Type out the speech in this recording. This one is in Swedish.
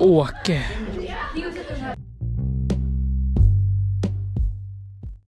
Åke.